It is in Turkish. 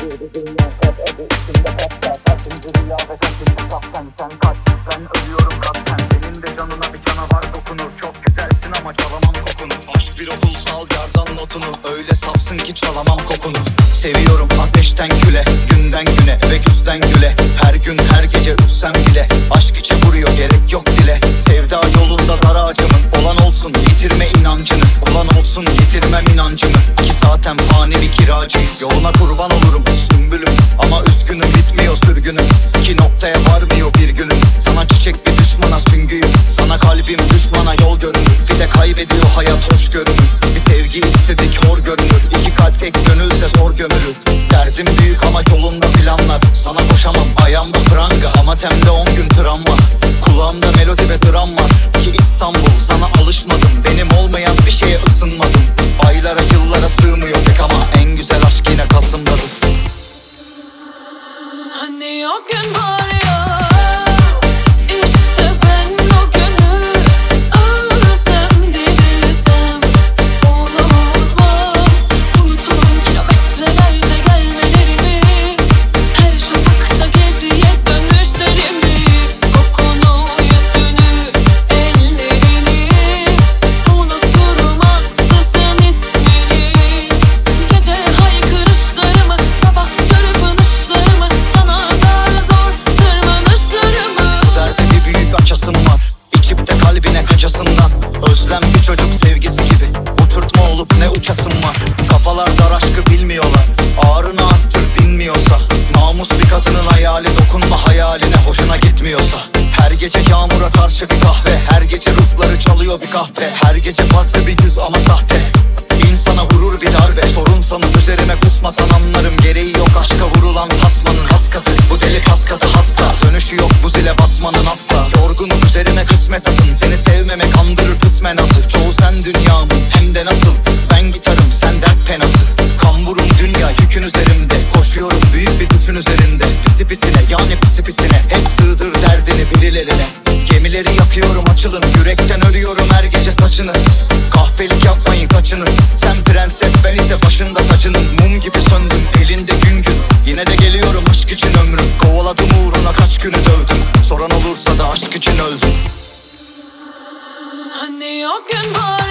Sen ölüyorum kapten Senin de canına bir canavar dokunur Çok güzelsin ama çalamam kokunu Aşk bir okulsal yardan notunu Öyle safsın ki çalamam kokunu Seviyorum ateşten küle Günden güne ve güzden güle Her gün her gece üssem bile Aşk içe vuruyor gerek yok dile. Sevda yolunda dar ağacımın Olan olsun yitirme inancını Olan olsun yitirmem inancımı. Ki zaten fani bir kiracıyız Yoluna kurban olurum sümbülüm Ama üzgünüm bitmiyor sürgünüm. Ki noktaya varmıyor bir günüm Sana çiçek bir düşmana süngüyüm. Sana kalbim düşmana yol görünür. Bir de kaybediyor hayat hoş görünür. Bir sevgi istedik hor görünür. İki kalp tek gönülse zor gömülür. Derdim büyük ama yolunda planlar Sana koşamam ayağımda pranga. Ama temde on gün travma. Kulağımda melodi ve dram var. Ki İstanbul sana alışmadım broken boy. Kalbine kaçasından Özlem bir çocuk sevgisi gibi. Uçurtma olup ne uçasım var? Kafalar dar aşkı bilmiyorlar. Ağrını arttır dinmiyorsa Namus bir kadının hayali Dokunma hayaline. Hoşuna gitmiyorsa. Her gece yağmura karşı bir kahve. Her gece ruhları çalıyor bir kahve Her gece farklı bir yüz ama sahte. İnsana vurur bir darbe. Sorun sanıp üzerime kusmasan anlarım Gereği yok. Aşka vurulan tasmanın Kas katı bu deli kas katı hasta. Dönüşü yok bu zile basmanın asla. Yorgunum üzerime kısmet atın Seni sevmemek andırır kısmen azı Çoğu sen dünyamın hem de nasıl? Ben gitarım sen dert penası Kamburum dünya yükün üzerimde. Koşuyorum büyük bir düşün üzerinde. Pisi pisine yani pisi pisine. Hep sığdır derdini birilerine. Gemileri yakıyorum açılın. Yürekten ölüyorum her gece saçını. Kahpelik yapmayın kaçının. Sen prenses ben ise başında tacının. Mum gibi söndüm elinde gün gün. Yine de geliyorum aşk için ömrüm. Kovaladım uğruna kaç günü dövdüm. Soran olursa da aşk için öldüm Hani o gün var